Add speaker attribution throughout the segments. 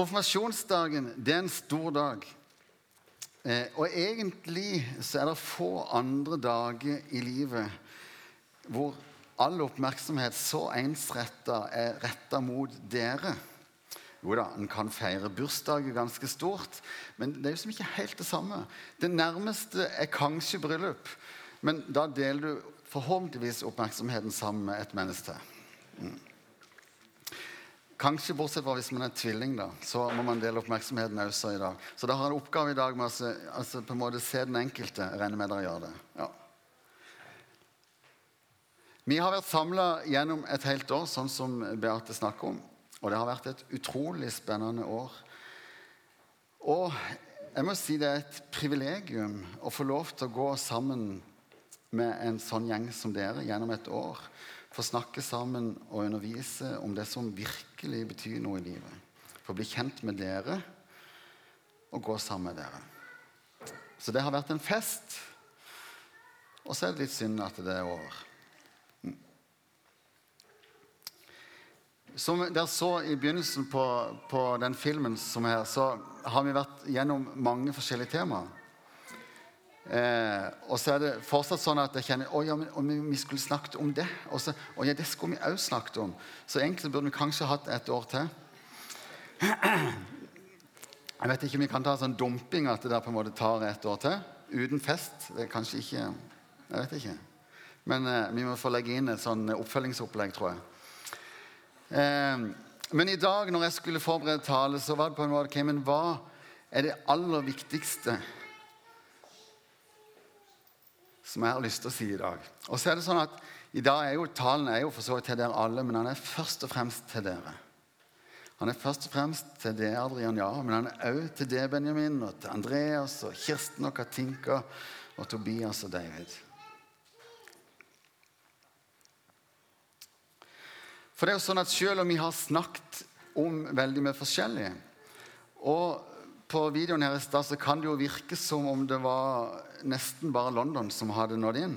Speaker 1: Konfirmasjonsdagen det er en stor dag. Eh, og egentlig så er det få andre dager i livet hvor all oppmerksomhet så ensretta er retta mot dere. Jo da, en kan feire bursdager ganske stort, men det er jo som ikke helt det samme. Det nærmeste er kanskje bryllup, men da deler du forhåpentligvis oppmerksomheten sammen med et menneske til. Mm. Kanskje bortsett fra hvis man er tvilling, da, så må man dele oppmerksomheten også i dag. Så da har jeg en oppgave i dag med å altså, på en måte se den enkelte. Jeg regner med dere gjør det. Ja. Vi har vært samla gjennom et helt år, sånn som Beate snakker om. Og det har vært et utrolig spennende år. Og jeg må si det er et privilegium å få lov til å gå sammen med en sånn gjeng som dere gjennom et år få snakke sammen og undervise om det som virkelig betyr noe i livet. Få bli kjent med dere og gå sammen med dere. Så det har vært en fest. Og så er det litt synd at det er over. Som dere så i begynnelsen på, på den filmen som er her, så har vi vært gjennom mange forskjellige temaer. Eh, og så er det fortsatt sånn at jeg kjenner å ja, men vi skulle snakket om det. Og så, å ja, det skulle vi også snakket om. Så egentlig burde vi kanskje hatt et år til. Jeg vet ikke om vi kan ta sånn dumping at det der på en måte tar et år til. Uten fest. Det er kanskje ikke Jeg vet ikke. Men eh, vi må få legge inn et sånn oppfølgingsopplegg, tror jeg. Eh, men i dag når jeg skulle forberede tale, så var det på en måte men hva er det aller viktigste som jeg har lyst til å si i dag. Og så er det sånn at i dag er jo Talen er jo for så vidt til dere alle, men han er først og fremst til dere. Han er først og fremst til det, Adrian, ja, men han er òg til det, Benjamin, og til Andreas, og Kirsten og Katinka og Tobias og David. For det er jo sånn at Selv om vi har snakket om veldig mye forskjellig, og på videoen her i stad så kan det jo virke som om det var nesten bare London som hadde nådd inn.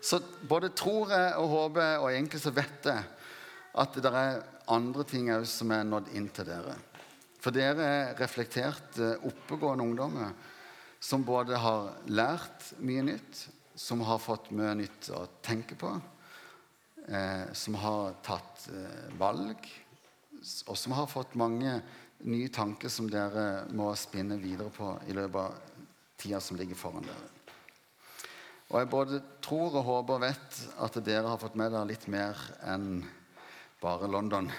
Speaker 1: Så både tror jeg og håper, og egentlig så vet jeg, at det er andre ting òg som er nådd inn til dere. For dere er reflekterte, oppegående ungdommer som både har lært mye nytt, som har fått mye nytt å tenke på, eh, som har tatt eh, valg og som har fått mange nye tanker som dere må spinne videre på i løpet av tida som ligger foran dere. Og jeg både tror og håper og vet at dere har fått med dere litt mer enn bare London.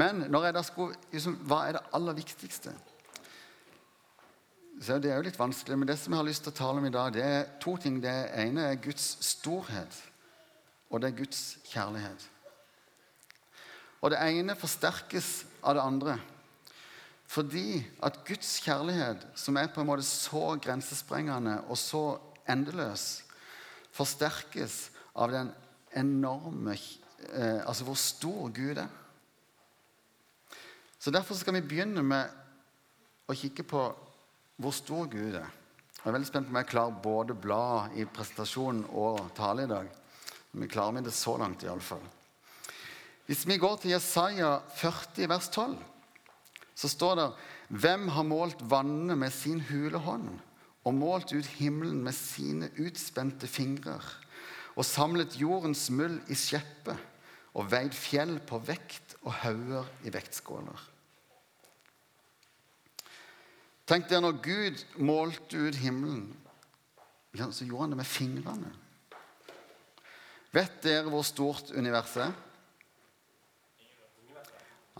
Speaker 1: Men skulle, liksom, hva er det aller viktigste? Så Det er jo litt vanskelig, men det som jeg har lyst til å tale om i dag, det er to ting. Det ene er Guds storhet og det er Guds kjærlighet. Og det ene forsterkes av det andre. Fordi at Guds kjærlighet, som er på en måte så grensesprengende og så endeløs, forsterkes av den enorme eh, Altså hvor stor Gud er. Så Derfor skal vi begynne med å kikke på hvor stor Gud er. Jeg er veldig spent på om jeg klarer både blad i presentasjonen og tale i dag. Vi klarer med det så langt, iallfall. Hvis vi går til Jesaja 40, vers 12, så står det Hvem har målt vannet med sin hule hånd og målt ut himmelen med sine utspente fingrer og samlet jordens muld i skjeppet, og veid fjell på vekt og hauger i vektskåler? Tenk dere når Gud målte ut himmelen, så gjorde han det med fingrene. Vet dere hvor stort universet er?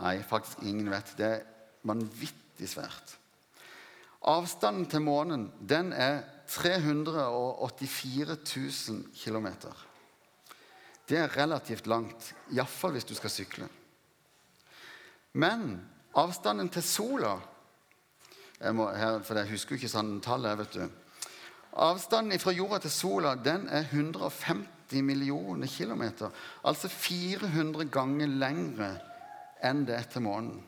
Speaker 1: Nei, faktisk ingen vet. Det er vanvittig svært. Avstanden til månen den er 384 000 km. Det er relativt langt, iallfall hvis du skal sykle. Men avstanden til sola må, her, for Jeg husker jo ikke sånn tallet. vet du. Avstanden fra jorda til sola den er 150 90 millioner kilometer. Altså 400 ganger lengre enn det til månen.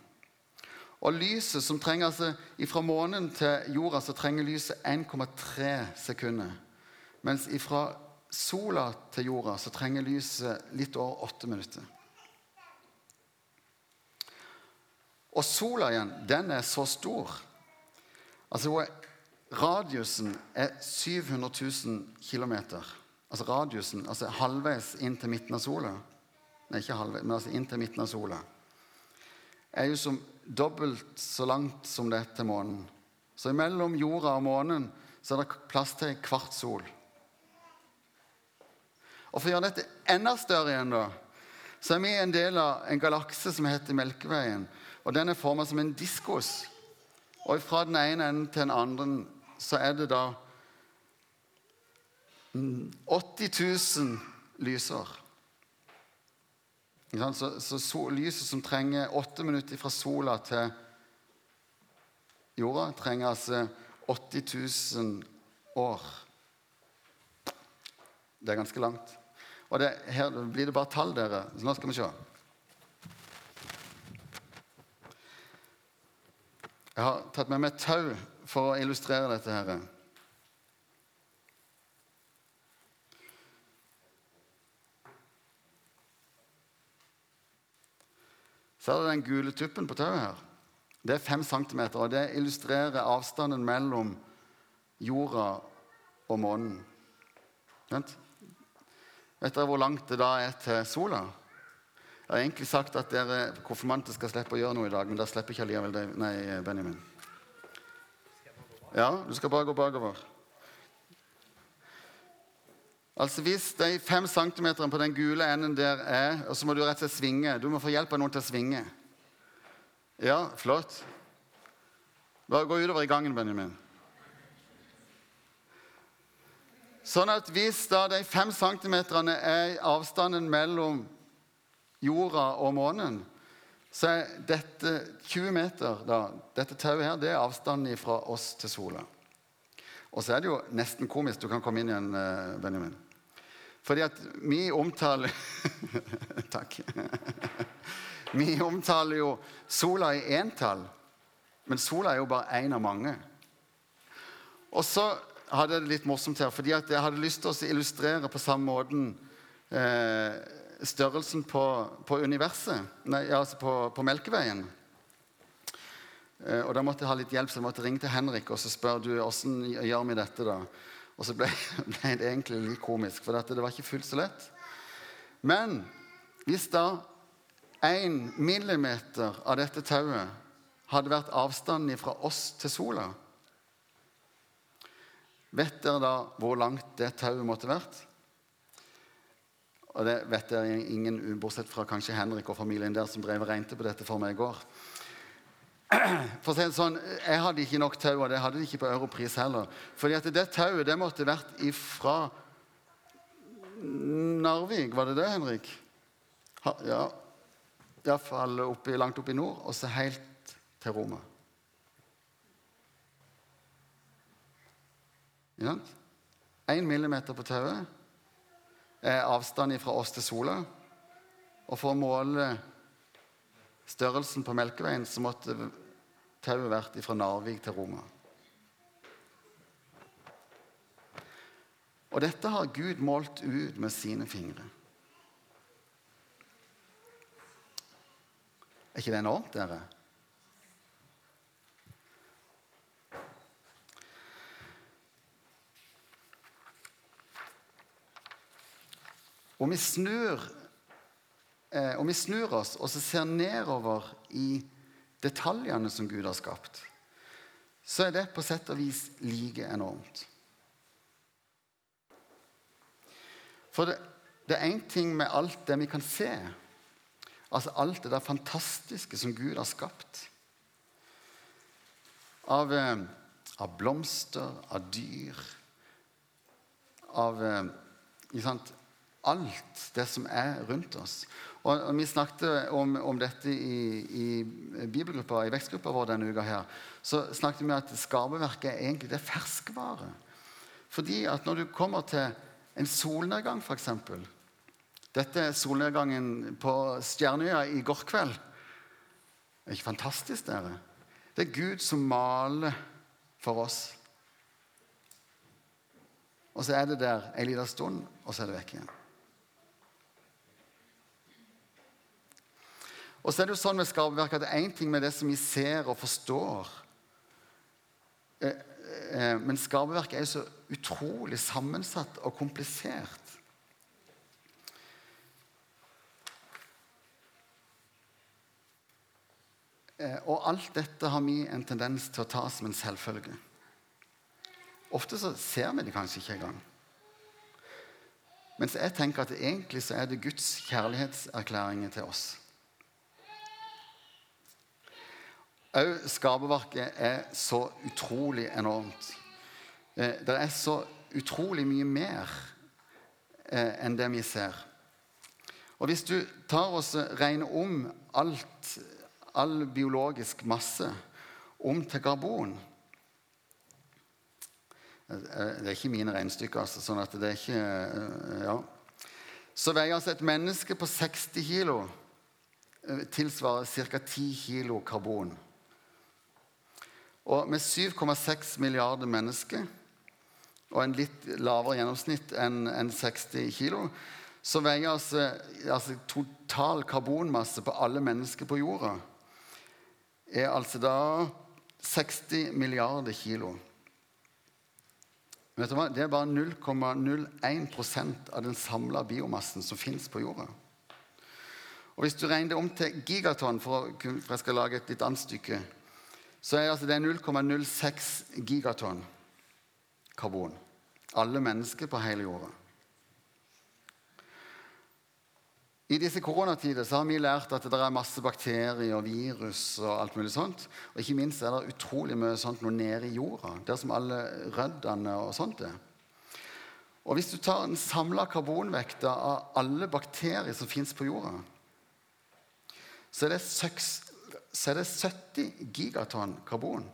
Speaker 1: Og lyset som trenger altså, Fra månen til jorda så trenger lyset 1,3 sekunder. Mens fra sola til jorda, så trenger lyset litt over 8 minutter. Og sola igjen, den er så stor. Altså Radiusen er 700 000 km. Altså radiusen, altså halvveis inn til midten av sola. Nei, ikke halvveis, men altså inn til midten av sola. Er jo som dobbelt så langt som det er til månen. Så mellom jorda og månen så er det plass til en kvart sol. Og For å gjøre dette enda større igjen, da, så er vi en del av en galakse som heter Melkeveien. Og Den er forma som en diskos. Og fra den ene enden til den andre så er det da 80 000 lysår. Så, så, så lyset som trenger åtte minutter fra sola til jorda, trenger altså 80 000 år. Det er ganske langt. Og det, her blir det bare tall, dere. Så nå skal vi se. Jeg har tatt med meg tau for å illustrere dette. her. Ser dere den gule tuppen på tauet her? Det er fem centimeter, og det illustrerer avstanden mellom jorda og månen. Vet dere hvor langt det da er til sola? Jeg har egentlig sagt at dere konfirmanter skal slippe å gjøre noe i dag, men da slipper ikke allikevel det. Nei, Benjamin. Ja, du skal bare gå bakover. Altså Hvis de fem centimeterne på den gule enden der er og så må du rett og slett svinge Du må få hjelp av noen til å svinge. Ja, flott. Bare gå utover i gangen, Benjamin. Sånn at hvis da de fem centimeterne er avstanden mellom jorda og månen, så er dette 20 meter, da, dette tauet her, det er avstanden fra oss til sola. Og så er det jo nesten komisk. Du kan komme inn igjen, eh, Benjamin. Fordi at vi omtaler Takk. vi omtaler jo sola i entall, men sola er jo bare én av mange. Og så hadde jeg det litt morsomt her, fordi at jeg hadde lyst til å illustrere på samme måten eh, størrelsen på, på universet, nei, altså på, på Melkeveien. Eh, og Da måtte jeg ha litt hjelp, så jeg måtte ringe til Henrik og så spørre hvordan gjør vi dette. da? Og så ble, ble det egentlig litt komisk, for dette, det var ikke fullt så lett. Men hvis da én millimeter av dette tauet hadde vært avstanden fra oss til sola Vet dere da hvor langt det tauet måtte vært? Og det vet dere ingen, bortsett fra kanskje Henrik og familien der, som drev og regnet på dette for meg i går. For å si det sånn, Jeg hadde ikke nok tau, og det hadde de ikke på Europris heller. Fordi at det tauet det måtte vært ifra Narvik, var det det, Henrik? Ha, ja, Iallfall langt oppe i nord, og så helt til Roma. Én millimeter på tauet er avstanden fra oss til sola. Og for å måle størrelsen på Melkeveien så måtte tauet vært fra Narvik til Roma. Og dette har Gud målt ut med sine fingre. Er ikke det enormt, dere? Om vi snur, eh, om vi snur oss og så ser nedover i detaljene som Gud har skapt, så er det på sett og vis like enormt. For det, er én ting med alt det vi kan se, altså alt det der fantastiske som Gud har skapt. Av, eh, av blomster, av dyr, av eh, alt det som er rundt oss. Og, og Vi snakket om, om dette i, i, i vekstgruppa vår denne uka. her, Så snakket vi om at skaperverket er egentlig det er ferskvare. Fordi at når du kommer til en solnedgang, f.eks. Dette er solnedgangen på Stjernøya i går kveld. Det er ikke fantastisk, dere? Det er Gud som maler for oss. Og så er det der en liten stund, og så er det vekk igjen. Og så er det jo sånn med skaperverket at det er én ting med det som vi ser og forstår. Eh, eh, men skaperverket er jo så utrolig sammensatt og komplisert. Eh, og alt dette har vi en tendens til å ta som en selvfølge. Ofte så ser vi det kanskje ikke engang. Mens jeg tenker at egentlig så er det Guds kjærlighetserklæringer til oss. Òg skaperverket er så utrolig enormt. Eh, det er så utrolig mye mer eh, enn det vi ser. Og hvis du tar oss regner om alt all biologisk masse om til karbon. Det er ikke mine regnestykker, altså, sånn at det er ikke eh, Ja. Så veier altså et menneske på 60 kilo eh, tilsvarer ca. 10 kilo karbon. Og med 7,6 milliarder mennesker og en litt lavere gjennomsnitt enn 60 kilo, så veier altså, altså total karbonmasse på alle mennesker på jorda er altså da 60 milliarder kilo. Vet du hva? Det er bare 0,01% av den samla biomassen som fins på jorda. Og Hvis du regner det om til gigatonn, for, for jeg skal lage et litt annet stykke, så er altså det 0,06 gigatonn karbon. Alle mennesker på hele jorda. I disse koronatider har vi lært at det er masse bakterier og virus og alt mulig sånt. Og ikke minst er det utrolig mye sånt noe nede i jorda, der som alle røddene og sånt er. Og hvis du tar den samla karbonvekta av alle bakterier som fins på jorda, så er, det 6, så er det 70 gigatonn karbon.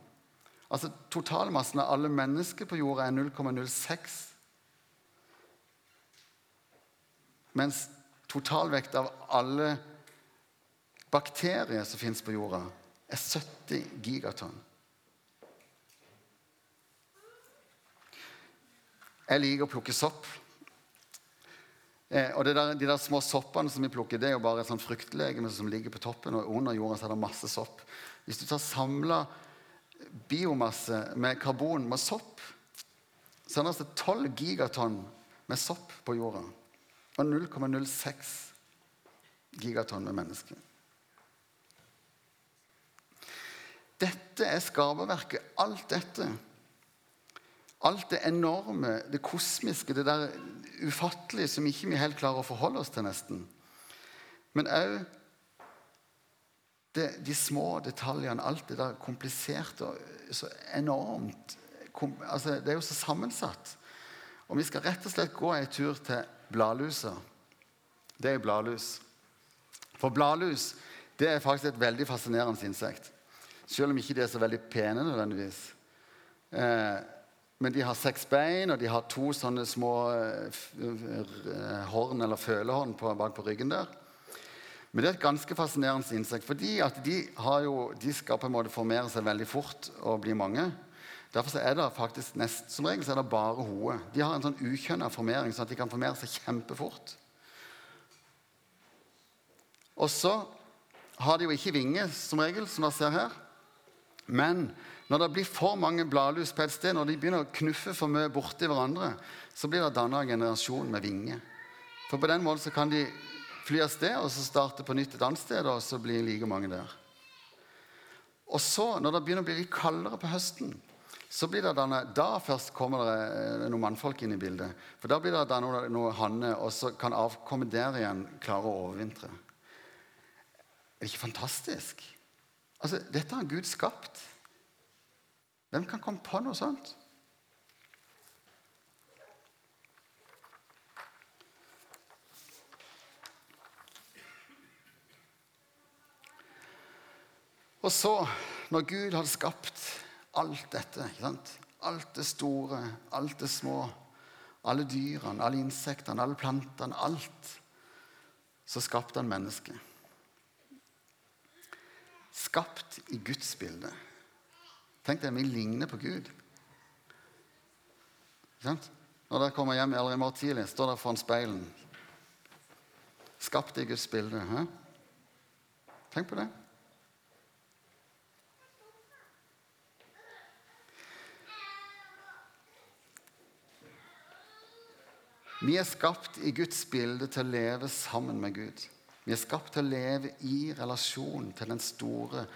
Speaker 1: Altså Totalmassen av alle mennesker på jorda er 0,06. Mens Totalvekt av alle bakterier som fins på jorda, er 70 gigatonn. Jeg liker å plukke sopp. Eh, og der, De der små soppene som vi plukker, det er jo bare et sånt fruktlegeme som ligger på toppen. Og under jorda så er det masse sopp. Hvis du tar samla biomasse med karbon med sopp, så er det altså 12 gigatonn med sopp på jorda og 0,06 gigatonn med mennesker. Dette er skaperverket. Alt dette. Alt det enorme, det kosmiske, det der ufattelige som ikke vi helt klarer å forholde oss til, nesten. Men òg de små detaljene, alt det der kompliserte og så enormt kom, altså, Det er jo så sammensatt. Og vi skal rett og slett gå en tur til bladlusa. Det er bladlus. For bladlus det er faktisk et veldig fascinerende insekt. Selv om ikke de er så veldig pene nødvendigvis. Eh, men de har seks bein, og de har to sånne små eh, horn eller følehorn på, bak på ryggen der. Men det er et ganske fascinerende insekt, fordi de, de skal på en måte formere seg veldig fort og bli mange. Derfor er det faktisk nest, som regel er det bare hodet. De har en sånn ukjønna formering, sånn at de kan formere seg kjempefort. Og så har de jo ikke vinger, som regel, som dere ser her. Men når det blir for mange bladlus på et sted, når de begynner å knuffe for mye borti hverandre, så blir det danna en generasjon med vinger. For på den måten så kan de fly av sted og så starte på nytt et annet sted, og så blir like mange der. Og så, når det begynner å bli litt kaldere på høsten, så blir det denne, Da først kommer det eh, noen mannfolk inn i bildet. For da blir det da noe, noe hanne, og så kan avkommet der igjen klare å overvintre. Er det ikke fantastisk? Altså, Dette har Gud skapt. Hvem kan komme på noe sånt? Og så, når Gud hadde skapt alt dette. ikke sant? Alt det store, alt det små. Alle dyrene, alle insektene, alle plantene. Alt. Så skapte han mennesket. Skapt i Guds bilde. Tenk deg, vi ligner på Gud. Sant? når dere kommer hjem eller i morgen tidlig, står dere foran speilen. Skapt i Guds bilde. Hæ? Tenk på det. Vi er skapt i Guds bilde til å leve sammen med Gud. Vi er skapt til å leve i relasjon til den store,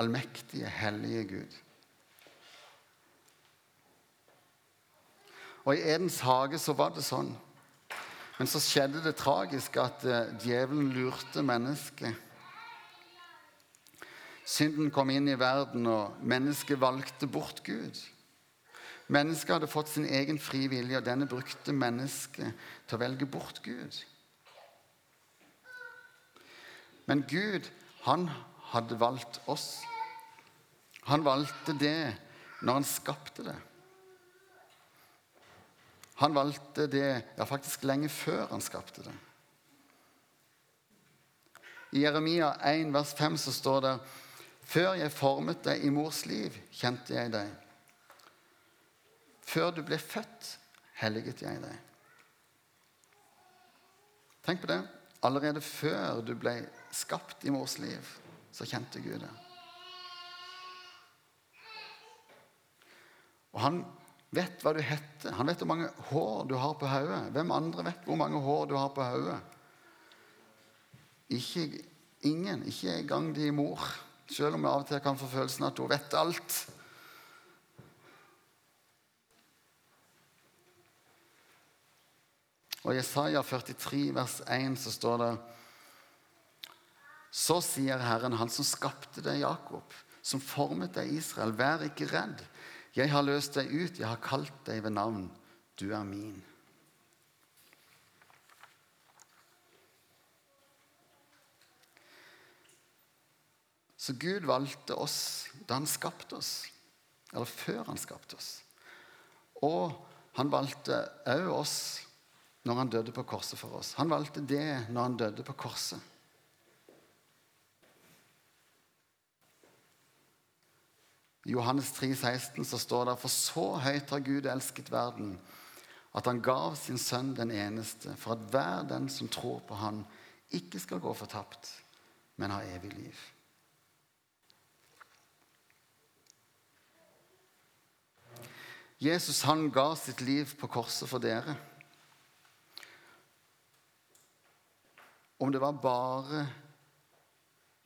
Speaker 1: allmektige, hellige Gud. Og I Edens hage så var det sånn. Men så skjedde det tragisk at uh, djevelen lurte mennesket. Synden kom inn i verden, og mennesket valgte bort Gud. Mennesket hadde fått sin egen fri vilje, og denne brukte mennesket til å velge bort Gud. Men Gud, han hadde valgt oss. Han valgte det når han skapte det. Han valgte det ja, faktisk lenge før han skapte det. I Jeremia 1, vers 5 så står det Før jeg formet deg i mors liv, kjente jeg deg. Før du ble født, helliget jeg deg. Tenk på det. Allerede før du ble skapt i mors liv, så kjente Gud det. Og han vet hva du heter. Han vet hvor mange hår du har på hodet. Hvem andre vet hvor mange hår du har på hodet? Ikke ingen. Ikke engang din mor. Selv om vi av og til kan få følelsen at hun vet alt. Og I Jesaja 43, vers 1, så står det Så sier Herren, Han som skapte deg, Jakob, som formet deg, Israel, vær ikke redd. Jeg har løst deg ut, jeg har kalt deg ved navn. Du er min. Så Gud valgte oss da han skapte oss, eller før han skapte oss. Og han valgte òg oss når han døde på korset for oss. Han valgte det når han døde på korset. I Johannes 3, 16 så står det For så høyt har Gud elsket verden, at han gav sin sønn den eneste, for at hver den som tror på han, ikke skal gå fortapt, men ha evig liv. Jesus han ga sitt liv på korset for dere. Om det var bare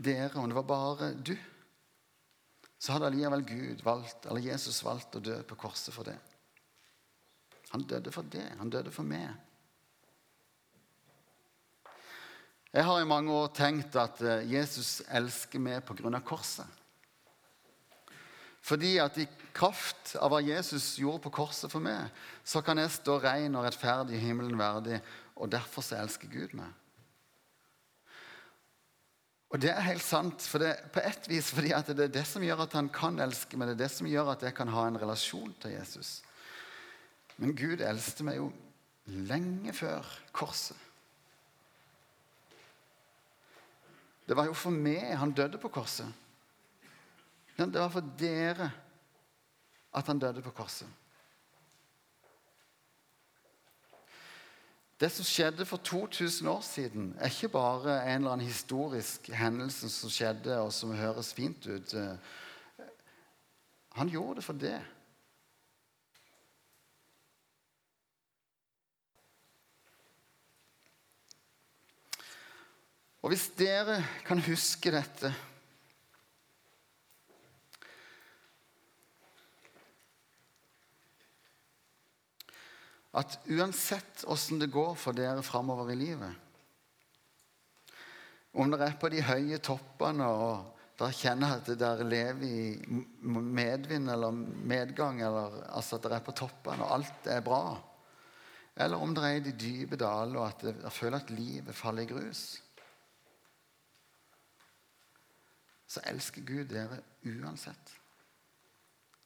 Speaker 1: dere, om det var bare du, så hadde allikevel Gud valgt, eller Jesus valgt å dø på korset for det. Han døde for det. Han døde for meg. Jeg har i mange år tenkt at eh, Jesus elsker meg pga. korset. Fordi at i kraft av hva Jesus gjorde på korset for meg, så kan jeg stå ren og rettferdig i himmelen verdig, og derfor så elsker Gud meg. Og det er helt sant, for det, på et vis fordi det er det som gjør at han kan elske meg. Det er det som gjør at jeg kan ha en relasjon til Jesus. Men Gud eldste meg jo lenge før korset. Det var jo for meg han døde på korset. Det var for dere at han døde på korset. Det som skjedde for 2000 år siden, er ikke bare en eller annen historisk hendelse som skjedde, og som høres fint ut. Han gjorde det for det. Og hvis dere kan huske dette at uansett åssen det går for dere framover i livet Om dere er på de høye toppene og dere kjenner at dere lever i medvind eller medgang, eller altså at dere er på toppene og alt er bra, eller om dere er i de dype daler og at dere føler at livet faller i grus, så elsker Gud dere uansett.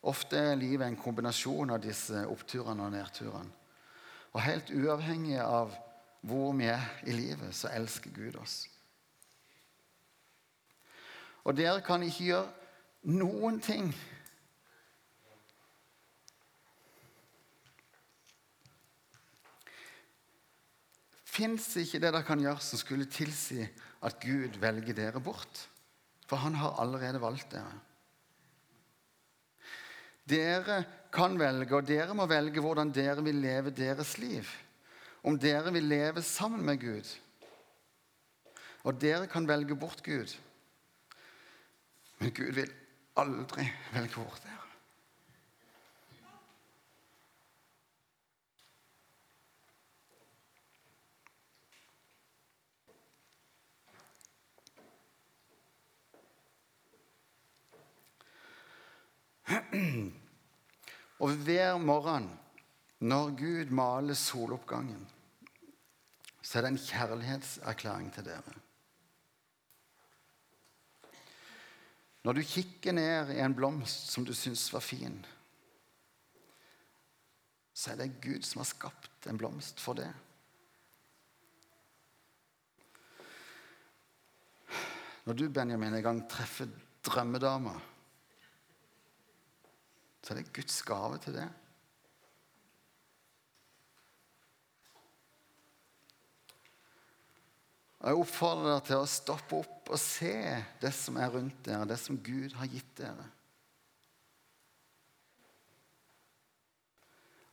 Speaker 1: Ofte er livet en kombinasjon av disse oppturene og nedturene. Og helt uavhengig av hvor vi er i livet, så elsker Gud oss. Og dere kan ikke gjøre noen ting fins ikke det dere kan gjøre som skulle tilsi at Gud velger dere bort. For han har allerede valgt dere. Dere kan velge, og dere må velge hvordan dere vil leve deres liv. Om dere vil leve sammen med Gud. Og dere kan velge bort Gud. Men Gud vil aldri velge bort dere. Og hver morgen når Gud maler soloppgangen, så er det en kjærlighetserklæring til dere. Når du kikker ned i en blomst som du syns var fin, så er det Gud som har skapt en blomst for det. Når du, Benjamin, en gang treffer drømmedama så er det Guds gave til det. Og Jeg oppfordrer dere til å stoppe opp og se det som er rundt dere, det som Gud har gitt dere.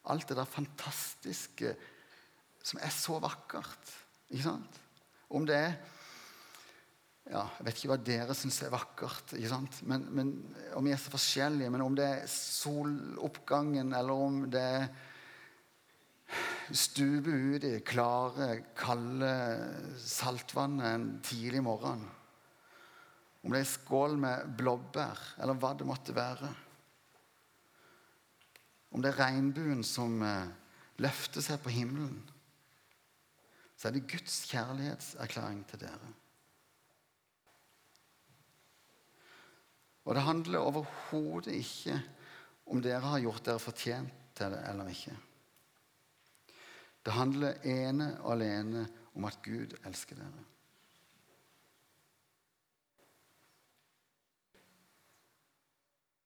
Speaker 1: Alt det der fantastiske som er så vakkert. Ikke sant? Om det er ja, Jeg vet ikke hva dere syns er vakkert? Men, men, om vi er så forskjellige. Men om det er soloppgangen, eller om det er stupe ut klare, kalde saltvannet en tidlig morgen. Om det er skål med blåbær, eller hva det måtte være. Om det er regnbuen som eh, løfter seg på himmelen, så er det Guds kjærlighetserklæring til dere. Og det handler overhodet ikke om dere har gjort dere fortjent til det eller ikke. Det handler ene og alene om at Gud elsker dere.